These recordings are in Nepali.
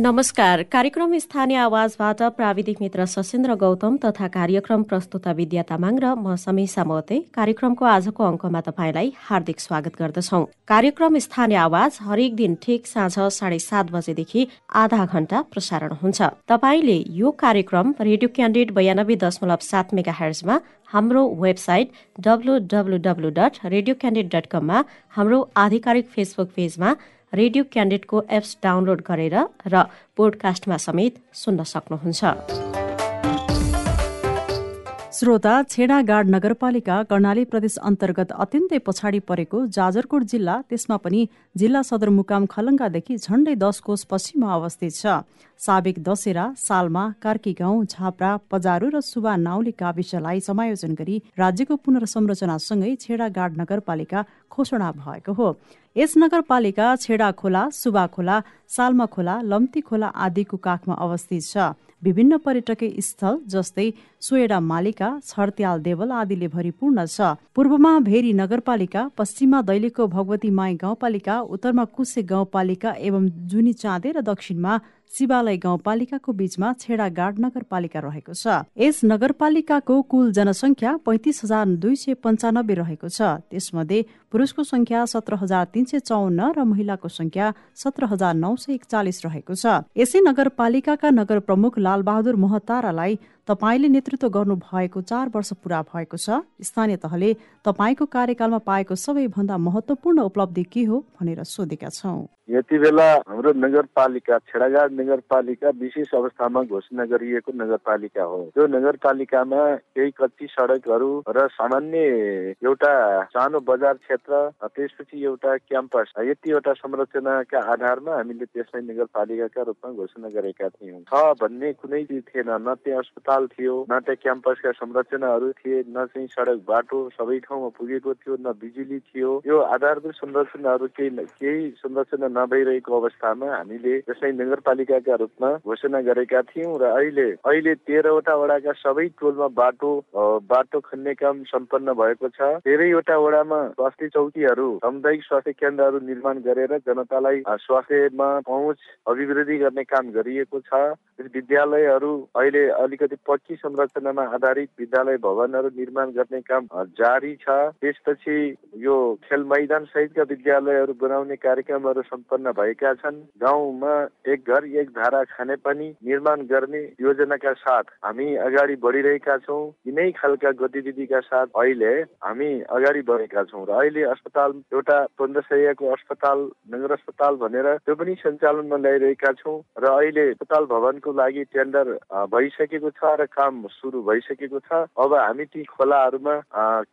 नमस्कार। कार्यक्रम स्थानीय आवाजबाट प्राविधिक मित्र सशेन्द्र गौतम तथा कार्यक्रम प्रस्तुता विद्या तामाङ र म समीसा मते। कार्यक्रमको आजको अङ्कमा तपाईँलाई हार्दिक स्वागत गर्दछौ। कार्यक्रम स्थानीय आवाज हरेक दिन ठिक साँझ साढे सात बजेदेखि आधा घण्टा प्रसारण हुन्छ। तपाईँले यो कार्यक्रम रेडियो क्यान्डिडेट बयानब्बे दशमलव सात मेगा हर्जमा हाम्रो website W W W dot radio candidate dot कममा हाम्रो आधिकारिक फेसबुक पेजमा रेडियो क्यान्डेटको एप्स डाउनलोड गरेर र पोडकास्टमा समेत सुन्न सक्नुहुन्छ। श्रोता छेडागाड नगरपालिका कर्णाली प्रदेश अन्तर्गत अत्यन्तै पछाडि परेको जाजरकोट जिल्ला त्यसमा पनि जिल्ला सदरमुकाम खलङ्गादेखि झण्डै दस कोष पश्चिममा अवस्थित छ। साबिक दशेरा सालमा कार्की गाउँ झाप्रा पजारु र सुबा नाउली गाविसलाई समायोजन गरी राज्यको पुनर्संरचनासँगै छेडागाड नगरपालिका घोषणा भएको हो। यस नगरपालिका छेडा खोला सुबा खोला सालमा खोला लम्ती खोला आदिको काखमा अवस्थित छ। विभिन्न पर्यटकीय स्थल जस्तै सोएडा मालिका छर्त्याल देवल आदिले भरिपूर्ण छ। पूर्वमा भेरी नगरपालिका पश्चिममा दैलेको भगवती माई गाउँपालिका उत्तरमा कुसे गाउँपालिका एवं जुनी चाँदे र दक्षिणमा शिवालय गाउँपालिकाको बीचमा छेडागाड नगरपालिका रहेको छ। यस नगरपालिकाको कुल जनसङ्ख्या पैतिस हजार दुई सय पन्चानब्बे रहेको छ। त्यसमध्ये पुरुषको संख्या सत्र हजार तीन सय चौन्न र महिलाको संख्या सत्र हजार नौ सय एकचालिस रहेको छ। यसै नगरपालिकाका नगर प्रमुख लालबहादुर महतारालाई तपाईँले नेतृत्व गर्नु भएको चार वर्ष पूरा भएको छ। स्थानीय तहले तपाईँको कार्यकालमा पाएको सबैभन्दा महत्वपूर्ण उपलब्धि के हो भनेर सोधेका छौँ। यति बेला हाम्रो नगरपालिका छेडागाड नगरपालिका विशेष अवस्थामा घोषणा गरिएको नगरपालिका हो। त्यो नगरपालिकामा केही कच्ची सडकहरू र सामान्य एउटा सानो बजार क्षेत्र त्यसपछि एउटा क्याम्पस यतिवटा संरचनाका आधारमा हामीले त्यसलाई नगरपालिकाका रूपमा घोषणा गरेका थियौँ। छ भन्ने कुनै थिएन न त्यहाँ अस्पताल थियो। न त्यहाँ क्याम्पसका संरचनाहरू थिए न चाहिँ सडक बाटो सबै ठाउँमा पुगेको थियो न बिजुली थियो। यो आधारभूत संरचनाहरू केही केही संरचना नभइरहेको अवस्थामा हामीले यसलाई नगरपालिकाका रूपमा घोषणा गरेका थियौँ र अहिले अहिले तेह्रवटा वडाका सबै टोलमा बाटो बाटो खन्ने काम सम्पन्न भएको छ। धेरैवटा वडामा स्वास्थ्य चौकीहरू सामुदायिक स्वास्थ्य केन्द्रहरू निर्माण गरेर जनतालाई स्वास्थ्यमा पहुँच अभिवृद्धि गर्ने काम गरिएको छ। विद्यालयहरू अहिले अलिकति पक्की संरचनामा आधारित विद्यालय भवनहरू निर्माण गर्ने काम जारी छ। त्यसपछि यो खेल मैदान सहितका विद्यालयहरू बनाउने कार्यक्रमहरू सम्पन्न भएका छन्। गाउँमा एक घर एक धारा खाने पनि निर्माण गर्ने योजनाका साथ हामी अगाडि बढिरहेका छौँ। यिनै खालका गतिविधिका साथ अहिले हामी अगाडि बढेका छौँ र अहिले अस्पताल एउटा पन्ध्र सयको अस्पताल नगर अस्पताल भनेर त्यो पनि सञ्चालनमा ल्याइरहेका छौँ। र अहिले अस्पताल भवनको लागि टेन्डर भइसकेको छ। र काम सुरु भइसकेको छ। अब हामी ती खोलाहरूमा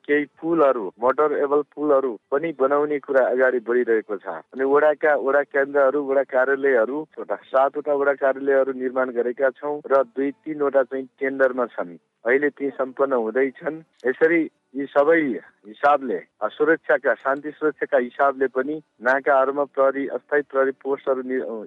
केही पुलहरू मोटर एबल पुलहरू पनि बनाउने कुरा अगाडि बढिरहेको छ। अनि वडाका वडा केन्द्रहरू वडा कार्यालयहरू सातवटा वडा कार्यालयहरू निर्माण गरेका छौँ र दुई तिनवटा चाहिँ टेन्डरमा छन्। अहिले ती सम्पन्न हुँदैछन् यसरी यी सबै हिसाबले सुरक्षाका शान्ति सुरक्षाका हिसाबले पनि नाकाहरूमा प्रहरी अस्थायी प्रहरी पोस्टहरू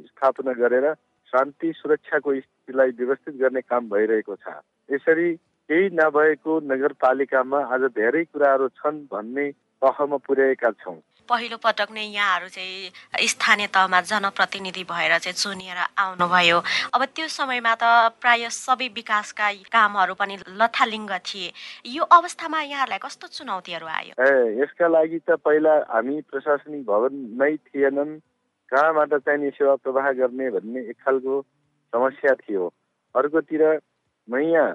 स्थापना गरेर शान्ति सुरक्षाको स्थितिलाई व्यवस्थित गर्ने काम भइरहेको छ। यसरी केही नभएको नगरपालिकामा आज धेरै कुराहरू छन् भन्ने तहमा पुर्याएका छौँ। पहिलो पटक नै यहाँहरू चाहिँ स्थानीय तहमा जनप्रतिनिधि भएर चाहिँ चुनिएर आउनुभयो। अब त्यो समयमा त प्राय सबै विकासका कामहरू पनि लथालिङ्ग थिए। यो अवस्थामा यहाँहरूलाई कस्तो चुनौतीहरू आयो? ए यसका लागि त पहिला हामी प्रशासनिक भवन नै थिएनन्। कहाँबाट चाहिने सेवा प्रवाह गर्ने भन्ने एक खालको समस्या थियो। अर्कोतिर नयाँ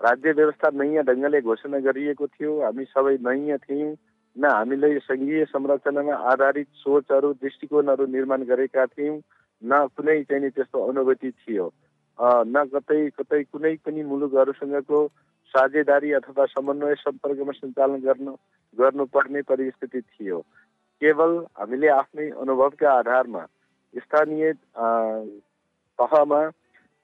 राज्य व्यवस्था नयाँ ढङ्गले घोषणा गरिएको थियो। हामी सबै नयाँ थियौँ न हामीले सङ्घीय संरचनामा आधारित सोचहरू दृष्टिकोणहरू निर्माण गरेका थियौँ न कुनै चाहिँ त्यस्तो अनुभूति थियो। न कतै कतै कुनै पनि मुलुकहरूसँगको साझेदारी अथवा समन्वय सम्पर्कमा सञ्चालन गर्नु गर्नुपर्ने परिस्थिति थियो। केवल हामीले आफ्नै अनुभवका आधारमा स्थानीय तहमा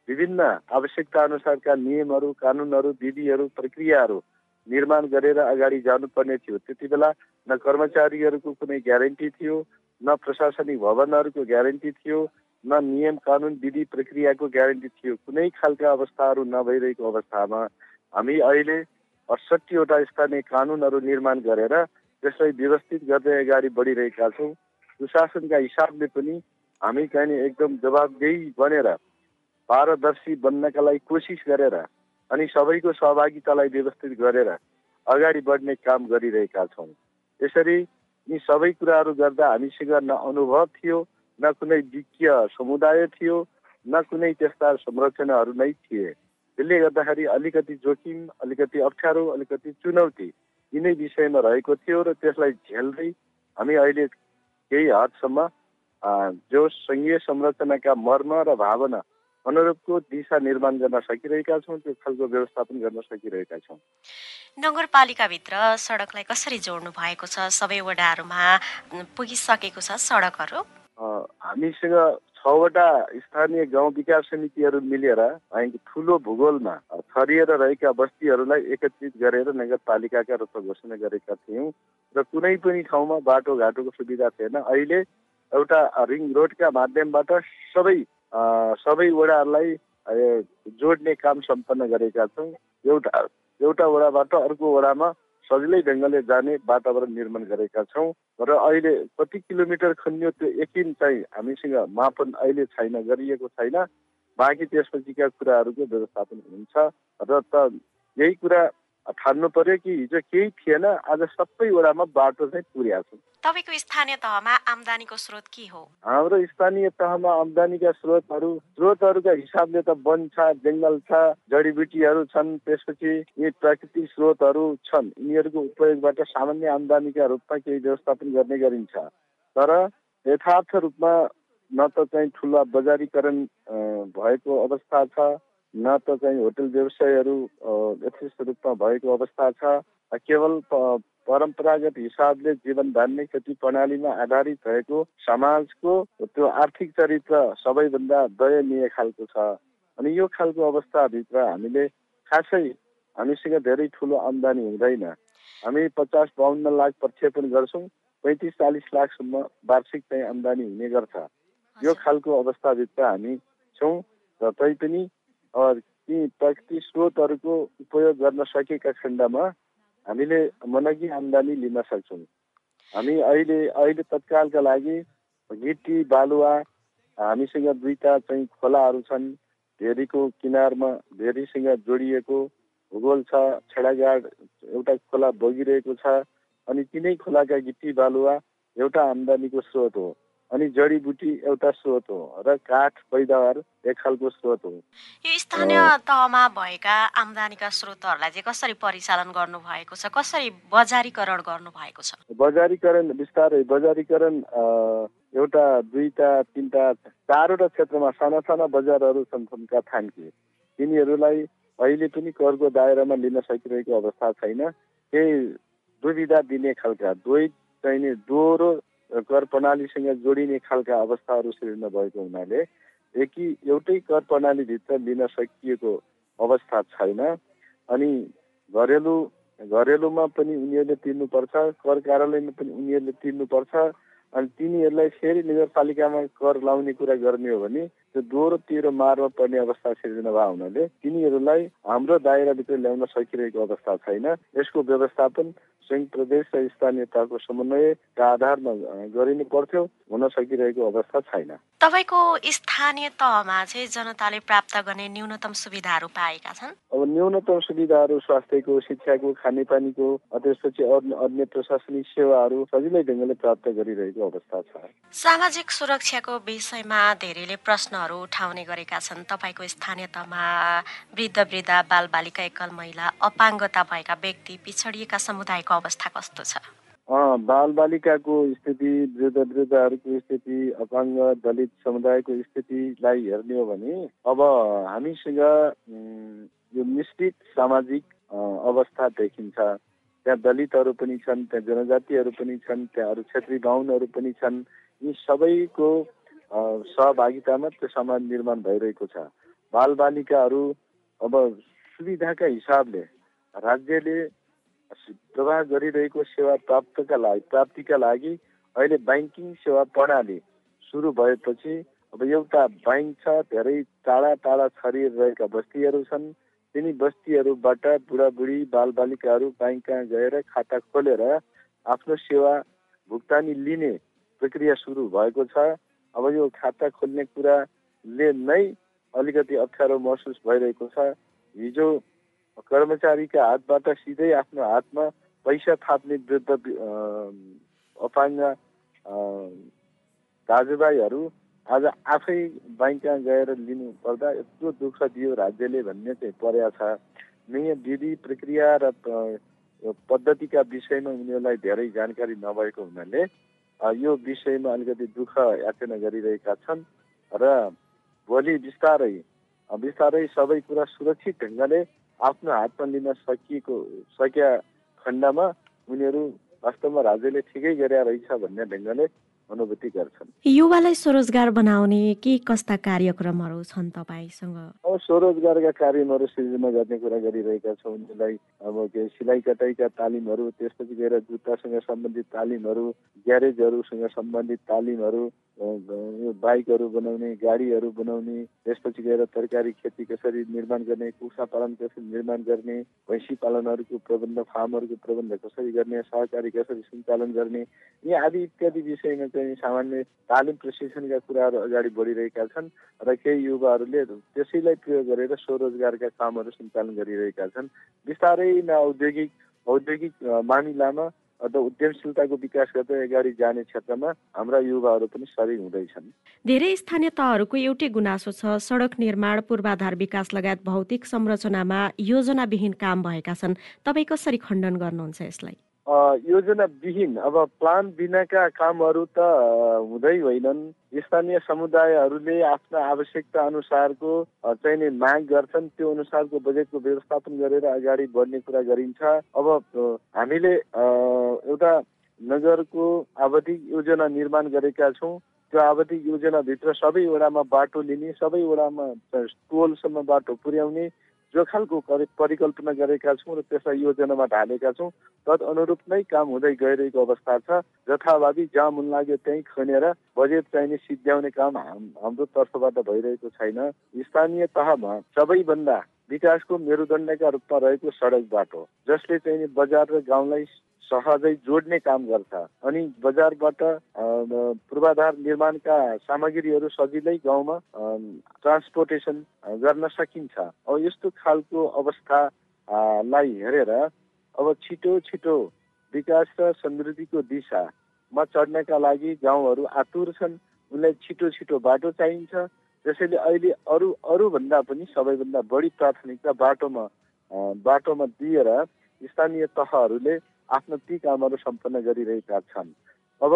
विभिन्न आवश्यकता अनुसारका नियमहरू कानुनहरू विधिहरू प्रक्रियाहरू निर्माण गरेर अगाडि जानुपर्ने थियो। त्यति बेला न कर्मचारीहरूको कुनै ग्यारेन्टी थियो न प्रशासनिक भवनहरूको ग्यारेन्टी थियो न नियम कानुन विधि प्रक्रियाको ग्यारेन्टी थियो। कुनै खालका अवस्थाहरू नभइरहेको अवस्थामा हामी अहिले अडसट्ठीवटा स्थानीय कानुनहरू निर्माण गरेर त्यसलाई व्यवस्थित गर्दै अगाडि बढिरहेका छौँ। सुशासनका हिसाबले पनि हामी चाहिँ एकदम जवाबदेही बनेर पारदर्शी बन्नका लागि कोसिस गरेर अनि सबैको सहभागितालाई व्यवस्थित गरेर अगाडि बढ्ने काम गरिरहेका छौँ। यसरी यी सबै कुराहरू गर्दा हामीसँग न अनुभव थियो न कुनै विज्ञ समुदाय थियो न कुनै त्यस्ता संरचनाहरू नै थिए। त्यसले गर्दाखेरि अलिकति जोखिम अलिकति अप्ठ्यारो अलिकति चुनौती यिनै विषयमा रहेको थियो र त्यसलाई झेल्दै हामी अहिले केही हदसम्म जो सङ्घीय संरचनाका मर्म र भावना अनुरूपको दिशा निर्माण गर्न सकिरहेका छौँ त्यो खालको व्यवस्थापन गर्न सकिरहेका छौँ। नगरपालिकाभित्र सडकलाई कसरी जोड्नु भएको छ? सबै वडाहरूमा पुगिसकेको छ सडकहरू? हामीसँग छवटा स्थानीय गाउँ विकास समितिहरू मिलेर ठुलो भूगोलमा छरिएर रहेका बस्तीहरूलाई एकत्रित गरेर नगरपालिकाका रूपमा घोषणा गरेका थियौँ र कुनै पनि ठाउँमा बाटोघाटोको सुविधा थिएन। अहिले एउटा रिङ रोडका माध्यमबाट सबै सबै वडाहरूलाई जोड्ने काम सम्पन्न गरेका छौँ। एउटा एउटा वडाबाट अर्को वडामा सजिलै ढङ्गले जाने वातावरण निर्माण गरेका छौँ र अहिले कति किलोमिटर खनियो त्यो यकिन चाहिँ हामीसँग मापन अहिले छैन गरिएको छैन। बाँकी त्यसपछिका कुराहरूको व्यवस्थापन हुन्छ र त यही कुरा ठान्नु पर्यो कि हिजो केही थिएन आज सबै वडामा बाटो चाहिँ पुर्याएको छ। तपाईँको स्थानीय तहमा आमदानीको स्रोत के हो? हाम्रो स्थानीय तहमा आमदानीका स्रोतहरू स्रोतहरूका हिसाबले त वन छ जङ्गल छ जडीबुटीहरू छन् त्यसपछि यी प्राकृतिक स्रोतहरू छन्। यिनीहरूको उपयोगबाट सामान्य आमदानीका रूपमा केही व्यवस्थापन गर्ने गरिन्छ। तर यथार्थ रूपमा न त चाहिँ ठुला बजारीकरण भएको अवस्था छ न त चाहिँ होटल व्यवसायहरू यथेष्ट रूपमा भएको अवस्था छ। केवल परम्परागत हिसाबले जीवन धान्ने खेती प्रणालीमा आधारित भएको समाजको त्यो आर्थिक चरित्र सबैभन्दा दयनीय खालको छ। अनि यो खालको अवस्थाभित्र हामीले खासै हामीसँग धेरै ठुलो आम्दानी हुँदैन। हामी पचास बाहन्न लाख प्रक्षेपण गर्छौँ पैँतिस चालिस लाखसम्म वार्षिक चाहिँ आम्दानी हुने गर्छ। यो खालको अवस्थाभित्र हामी छौँ र तैपनि ती प्राकृतिक स्रोतहरूको उपयोग गर्न सकेका खण्डमा हामीले मनगी आम्दानी लिन सक्छौँ। हामी अहिले अहिले तत्कालका लागि गिटी बालुवा हामीसँग दुईवटा चाहिँ खोलाहरू छन्। भेरीको किनारमा भेरीसँग जोडिएको भूगोल छ छेडागाड एउटा खोला बगिरहेको छ अनि तिनै खोलाका गिटी बालुवा एउटा आम्दानीको स्रोत हो। अनि जडीबुटी एउटा स्रोत हो र काठ पैदावार एक खालको स्रोत हो। यो स्थानीय तहमा भएका आम्दानीका स्रोतहरूलाई चाहिँ कसरी परिचालन गर्नु भएको छ? कसरी बजारीकरण गर्नु भएको छ? बजारीकरण बिस्तारै बजारीकरण एउटा दुईटा तिनवटा चारवटा क्षेत्रमा साना साना बजारहरू छन् थन्का थान्के। तिनीहरूलाई अहिले पनि करको दायरामा लिन सकिरहेको अवस्था छैन। केही दुविधा दिने खालका दुवै चाहिने दोहोरो कर प्रणालीसँग जोडिने खालका अवस्थाहरू सृजना भएको हुनाले एकी एउटै कर प्रणालीभित्र लिन सकिएको अवस्था छैन। अनि घरेलु घरेलुमा पनि उनीहरूले तिर्नुपर्छ कर कार्यालयमा पनि उनीहरूले तिर्नुपर्छ। अनि तिनीहरूलाई फेरि नगरपालिकामा कर लाउने कुरा गर्ने हो भने त्यो दोहोरो तेह्र मारमा पर्ने अवस्था सिर्जना भएको हुनाले तिनीहरूलाई हाम्रो दायराभित्र ल्याउन सकिरहेको अवस्था छैन। यसको व्यवस्थापन संयुक्त प्रदेश र स्थानीय तहको समन्वयका आधारमा गरिनु पर्थ्यो हुन सकिरहेको अवस्था छैन। तपाईँको स्थानीय तहमा चाहिँ जनताले प्राप्त गर्ने न्यूनतम सुविधाहरू पाएका छन्? अब न्यूनतम सुविधाहरू स्वास्थ्यको शिक्षाको खानेपानीको त्यसपछि अन्य प्रशासनिक सेवाहरू सजिलै ढङ्गले प्राप्त गरिरहेको अवस्था छ। सामाजिक सुरक्षाको विषयमा धेरैले प्रश्नहरू उठाउने गरेका छन्। तपाईँको स्थानीय तहमा वृद्ध वृद्ध बाल बालिका एकल महिला अपाङ्गता भएका व्यक्ति पिछडिएका समुदायको अवस्था कस्तो छ? बाल बालिकाको स्थिति वृद्ध वृद्धहरूको स्थिति अपाङ्ग दलित समुदायको स्थितिलाई हेर्ने हो भने अब हामीसँग यो मिश्रित सामाजिक अवस्था देखिन्छ। त्यहाँ दलितहरू पनि छन् त्यहाँ जनजातिहरू पनि छन् त्यहाँ अरू क्षेत्रीय बाहुनहरू पनि छन्। यी सबैको सहभागितामा त्यो समाज निर्माण भइरहेको छ। बालबालिकाहरू अब सुविधाका हिसाबले राज्यले प्रवाह गरिरहेको सेवा प्राप्तका लागि प्राप्तिका लागि अहिले ब्याङ्किङ सेवा प्रणाली सुरु भएपछि अब एउटा ब्याङ्क छ धेरै टाढा टाढा छरिएर रहेका बस्तीहरू छन्। तिनी बस्तीहरूबाट बुढाबुढी बालबालिकाहरू ब्याङ्क कहाँ गएर खाता खोलेर आफ्नो सेवा भुक्तानी लिने प्रक्रिया सुरु भएको छ। अब यो खाता खोल्ने कुराले नै अलिकति अप्ठ्यारो महसुस भइरहेको छ। हिजो कर्मचारीका हातबाट सिधै आफ्नो हातमा पैसा थाप्ने वृद्ध अपाङ्ग दाजुभाइहरू आज आफै ब्याङ्कमा गएर लिनु पर्दा यत्रो दुःख दियो राज्यले भन्ने चाहिँ परेको छ। नयाँ विधि प्रक्रिया र पद्धतिका विषयमा उनीहरूलाई धेरै जानकारी नभएको हुनाले यो विषयमा अलिकति दुःख याचना गरिरहेका छन् र भोलि बिस्तारै बिस्तारै सबै कुरा सुरक्षित ढङ्गले आफ्नो हातमा लिन सकिएको सकिया खण्डमा उनीहरू वास्तवमा राज्यले ठिकै गरेर रहेछ भन्ने ढङ्गले अनुभूति गर्छन्। युवालाई स्वरोजगार बनाउने के कस्ता कार्यक्रमहरू छन् तपाईँसँग? अब स्वरोजगारका कार्यक्रमहरू सृजना गर्ने कुरा गरिरहेका छौँ। उनीहरूलाई अब के सिलाइ कटाइका तालिमहरू त्यसपछि गएर जुत्तासँग सम्बन्धित तालिमहरू ग्यारेजहरूसँग सम्बन्धित तालिमहरू यो बाइकहरू बनाउने गाडीहरू बनाउने त्यसपछि गएर तरकारी खेती कसरी निर्माण गर्ने कुखुरा पालन कसरी निर्माण गर्ने भैँसी पालनहरूको प्रबन्ध फार्महरूको प्रबन्ध कसरी गर्ने सहकारी कसरी सञ्चालन गर्ने यी आदि इत्यादि विषयमा चाहिँ सामान्य तालिम प्रशिक्षणका कुराहरू अगाडि बढिरहेका छन् र केही युवाहरूले त्यसैलाई प्रयोग गरेर स्वरोजगारका कामहरू सञ्चालन गरिरहेका छन्। बिस्तारै नै औद्योगिक औद्योगिक मामिलामा अथवा उद्यमशीलताको विकास गर्दै अगाडि जाने क्षेत्रमा हाम्रा युवाहरू पनि सरी हुँदैछन्। धेरै स्थानीय तहहरूको एउटै गुनासो छ सडक निर्माण पूर्वाधार विकास लगायत भौतिक संरचनामा योजनाविहीन काम भएका छन्। तपाईँ कसरी खण्डन गर्नुहुन्छ यसलाई? योजना विहीन अब प्लान बिनाका कामहरू त हुँदै होइनन्। स्थानीय समुदायहरूले आफ्ना आवश्यकता अनुसारको चाहिने माग गर्छन् त्यो अनुसारको बजेटको व्यवस्थापन गरेर अगाडि बढ्ने कुरा गरिन्छ। अब हामीले एउटा नगरको आवधिक योजना निर्माण गरेका छौँ। त्यो आवधिक योजनाभित्र सबै वडामा बाटो लिने सबै वडामा टोलसम्म बाटो पुर्याउने जो खालको परिकल्पना गरेका छौँ र त्यसलाई योजनामा ढालेका छौँ तद अनुरूप नै काम हुँदै गइरहेको अवस्था छ। जथाभावी जहाँ मुन लाग्यो त्यहीँ खनेर बजेट चाहिने सिद्ध्याउने काम हाम्रो तर्फबाट भइरहेको छैन। स्थानीय तहमा सबैभन्दा विकासको मेरुदण्डका रूपमा रहेको सडक बाटो जसले चाहिँ बजार र गाउँलाई सहजै जोड्ने काम गर्छ अनि बजारबाट पूर्वाधार निर्माणका सामग्रीहरू सजिलै गाउँमा ट्रान्सपोर्टेसन गर्न सकिन्छ। अब यस्तो खालको अवस्थालाई हेरेर अब छिटो छिटो विकास र समृद्धिको दिशामा चढ्नका लागि गाउँहरू आतुर छन्। उनलाई छिटो छिटो बाटो चाहिन्छ। त्यसैले अहिले अरू अरूभन्दा पनि सबैभन्दा बढी प्राथमिकता बाटोमा बाटोमा दिएर स्थानीय तहहरूले आफ्नो ती कामहरू सम्पन्न गरिरहेका छन्। अब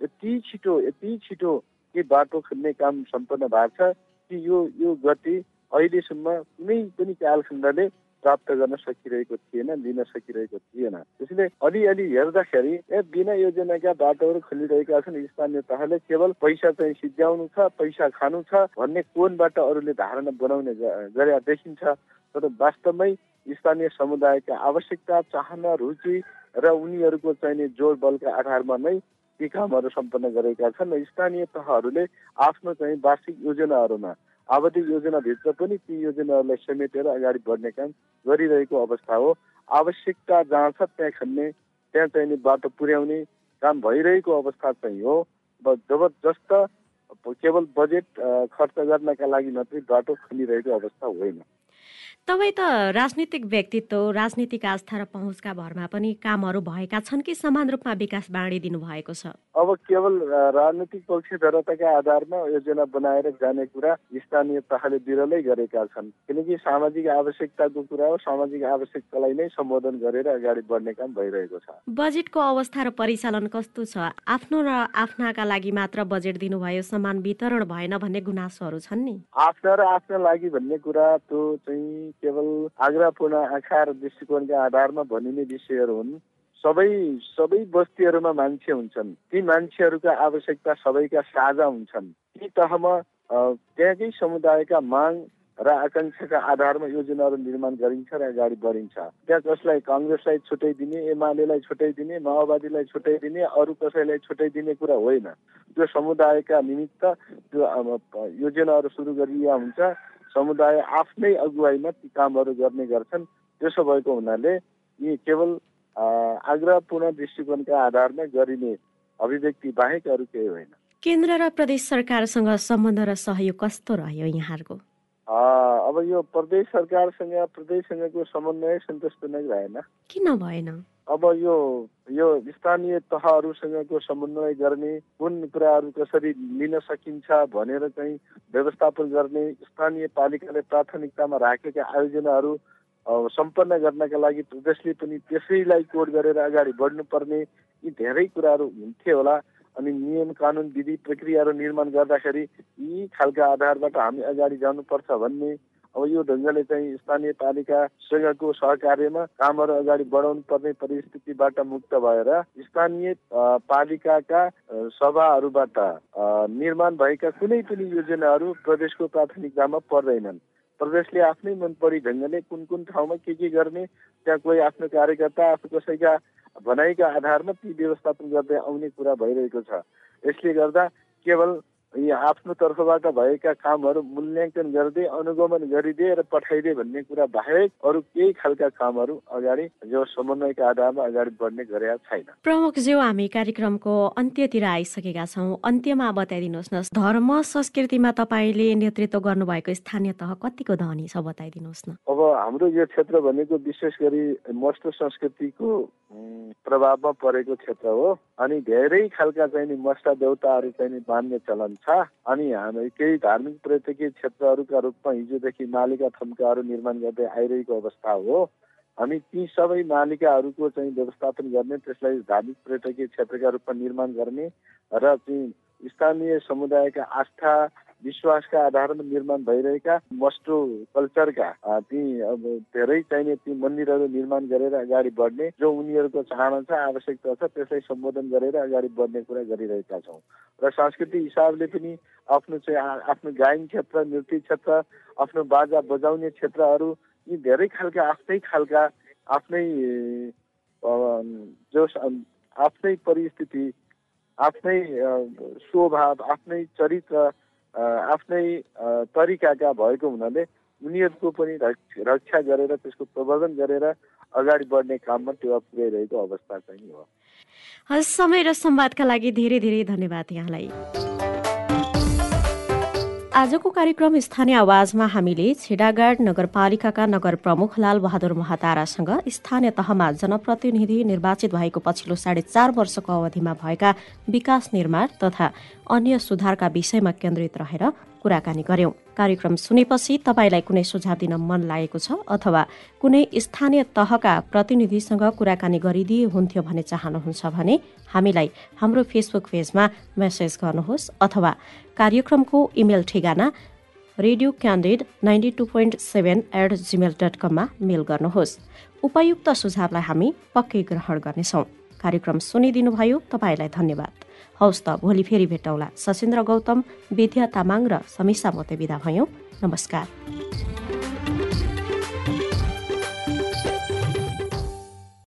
यति छिटो यति छिटो के बाटो खन्ने काम सम्पन्न भएको छ कि यो यो गति अहिलेसम्म कुनै पनि कालखण्डले प्राप्त गर्न सकिरहेको थिएन लिन सकिरहेको थिएन। त्यसैले अलिअलि हेर्दाखेरि ए बिना योजनाका बाटोहरू खोलिरहेका छन् स्थानीय तहले केवल पैसा चाहिँ सिद्ध्याउनु छ पैसा खानु छ भन्ने कोणबाट अरूले धारणा बनाउने गरे देखिन्छ? तर वास्तवमै स्थानीय समुदायका आवश्यकता चाहना रुचि र उनीहरूको चाहिने जोड बलका आधारमा नै ती कामहरू सम्पन्न गरेका छन्। स्थानीय तहहरूले आफ्नो चाहिँ वार्षिक योजनाहरूमा आवधिक योजनाभित्र पनि ती योजनाहरूलाई समेटेर अगाडि बढ्ने काम गरिरहेको अवस्था हो। आवश्यकता जहाँ छ त्यहाँ खन्ने त्यहाँ चाहिने बाटो पुर्याउने काम भइरहेको अवस्था चाहिँ हो। जबरजस्त केवल बजेट खर्च गर्नका लागि मात्रै बाटो खनिरहेको अवस्था होइन। तपाईँ त राजनीतिक व्यक्तित्व राजनीतिक आस्था र पहुँचका भरमा पनि कामहरू भएका छन् कि समान रूपमा विकास बाँडिदिनु भएको छ? अब केवल राजनीतिक पक्षधरताका आधारमा योजना बनाएर जाने कुरा स्थानीय तहले विरलै गरेका छन्। किनकि सामाजिक आवश्यकताको कुरा हो सामाजिक आवश्यकतालाई नै सम्बोधन गरेर अगाडि बढ्ने काम भइरहेको छ। बजेटको अवस्था र परिचालन कस्तो छ? आफ्नो र आफ्नाका लागि मात्र बजेट दिनुभयो समान वितरण भएन भन्ने गुनासोहरू छन् नि। आफ्ना र आफ्ना लागि भन्ने कुरा त्यो चाहिँ केवल आग्रापूर्ण आँखा र दृष्टिकोणका आधारमा भनिने विषयहरू हुन्। सबै सबै बस्तीहरूमा मान्छे हुन्छन्। ती मान्छेहरूका आवश्यकता सबैका साझा हुन्छन्। ती तहमा त्यहाँकै समुदायका माग र आकाङ्क्षाका आधारमा योजनाहरू निर्माण गरिन्छ र अगाडि बढिन्छ। त्यहाँ कसलाई कङ्ग्रेसलाई छुट्टै दिने एमालेलाई छुट्टै दिने माओवादीलाई छुट्टै दिने अरू कसैलाई छुट्टै दिने कुरा होइन। त्यो समुदायका निमित्त त्यो योजनाहरू सुरु गरिया हुन्छ। समुदाय आफ्नै अगुवाईमा ती कामहरू गर्ने गर्छन्। त्यसो भएको हुनाले यी केवल आग्रहपूर्ण दृष्टिकोणका आधारमा गरिने अभिव्यक्ति बाहेक अरू केही होइन। केन्द्र र प्रदेश सरकारसँग सम्बन्ध र सहयोग कस्तो रह्यो यहाँहरूको? अब यो प्रदेश सरकारसँग प्रदेशसँगको समन्वय सन्तोषजनक रहेन किन भएन? अब यो यो स्थानीय तहहरूसँगको समन्वय गर्ने कुन कुराहरू कसरी लिन सकिन्छ भनेर चाहिँ व्यवस्थापन गर्ने स्थानीय पालिकाले प्राथमिकतामा राखेका आयोजनाहरू सम्पन्न गर्नका लागि प्रदेशले पनि त्यसैलाई कोड गरेर अगाडि बढ्नुपर्ने यी धेरै कुराहरू हुन्थे होला। अनि नियम कानुन विधि प्रक्रियाहरू निर्माण गर्दाखेरि यी खालका आधारबाट हामी अगाडि जानुपर्छ भन्ने अब यो ढङ्गले चाहिँ स्थानीय पालिकासँगको सहकार्यमा कामहरू अगाडि बढाउनु पर्ने परिस्थितिबाट मुक्त भएर स्थानीय पालिकाका सभाहरूबाट निर्माण भएका कुनै पनि योजनाहरू प्रदेशको प्राथमिकतामा पर्दैनन्। प्रदेशले आफ्नै मन परी ढङ्गले कुन कुन ठाउँमा के के गर्ने त्यहाँ कोही आफ्नो कार्यकर्ता आफू कसैका भनाइका आधारमा ती व्यवस्थापन गर्दै आउने कुरा भइरहेको छ। यसले गर्दा केवल यी आफ्नो तर्फबाट भएका कामहरू मूल्याङ्कन गर्दै अनुगमन गरिदिए र पठाइदिए भन्ने कुरा बाहेक अरू केही खालका कामहरू अगाडि जो समन्वयका आधारमा अगाडि बढ्ने गरेका छैन। प्रमुख ज्यू हामी कार्यक्रमको अन्त्यतिर आइसकेका छौँ। अन्त्यमा बताइदिनुहोस् न धर्म संस्कृतिमा तपाईँले नेतृत्व गर्नुभएको स्थानीय तह कतिको धनी छ बताइदिनुहोस् न। अब हाम्रो यो क्षेत्र भनेको विशेष गरी मस्तो संस्कृतिको प्रभावमा परेको क्षेत्र हो। अनि धेरै खालका चाहिँ मस्ता देउताहरू चाहिँ मान्ने चलन छ। अनि हामी केही धार्मिक पर्यटकीय क्षेत्रहरूका रूपमा हिजोदेखि मालिका थम्काहरू निर्माण गर्दै आइरहेको अवस्था हो। हामी ती सबै मालिकाहरूको चाहिँ व्यवस्थापन गर्ने त्यसलाई धार्मिक पर्यटकीय क्षेत्रका रूपमा निर्माण गर्ने र चाहिँ स्थानीय समुदायका आस्था विश्वासका आधारमा निर्माण भइरहेका मस्टो कल्चरका ती अब धेरै चाहिने ती मन्दिरहरू निर्माण गरेर अगाडि बढ्ने जो उनीहरूको चाहना छ आवश्यकता छ त्यसलाई सम्बोधन गरेर अगाडि बढ्ने कुरा गरिरहेका छौँ। र सांस्कृतिक हिसाबले पनि आफ्नो चाहिँ आफ्नो गायन क्षेत्र नृत्य क्षेत्र आफ्नो बाजा बजाउने क्षेत्रहरू यी धेरै खालका आफ्नै खालका आफ्नै जो आफ्नै परिस्थिति आफ्नै स्वभाव आफ्नै चरित्र आफ्नै तरिकाका भएको हुनाले उनीहरूको पनि रक्षा गरेर त्यसको प्रवर्धन गरेर अगाडि बढ्ने काममा टेवा पुर्याइरहेको अवस्था चाहिँ हो। हस् समय र संवादका लागि धेरै धेरै धन्यवाद यहाँलाई। आजको कार्यक्रम स्थानीय आवाजमा हामीले छिडागाड नगरपालिकाका नगर प्रमुख लाल बहादुर महातारासँग स्थानीय तहमा जनप्रतिनिधि निर्वाचित भएको पछिल्लो साढे चार वर्षको अवधिमा भएका विकास निर्माण तथा अन्य सुधारका विषयमा केन्द्रित रहेर कुराकानी गर्यौं। कार्यक्रम सुनेपछि तपाईँलाई कुनै सुझाव दिन मन लागेको छ अथवा कुनै स्थानीय तहका प्रतिनिधिसँग कुराकानी गरिदिए हुन्थ्यो भन्ने चाहनुहुन्छ भने हामीलाई हाम्रो फेसबुक पेजमा मेसेज गर्नुहोस् अथवा कार्यक्रमको इमेल ठेगाना radio candid ninety two point seven at Gmail dot कममा मेल गर्नुहोस्। उपयुक्त सुझावलाई हामी पक्कै ग्रहण गर्नेछौँ। कार्यक्रम सुनिदिनुभयो तपाईँलाई धन्यवाद। हौस् त भोलि फेरि भेटौँला। सशेन्द्र गौतम विद्या तामाङ र समीसा मोते विदा भयौँ। नमस्कार।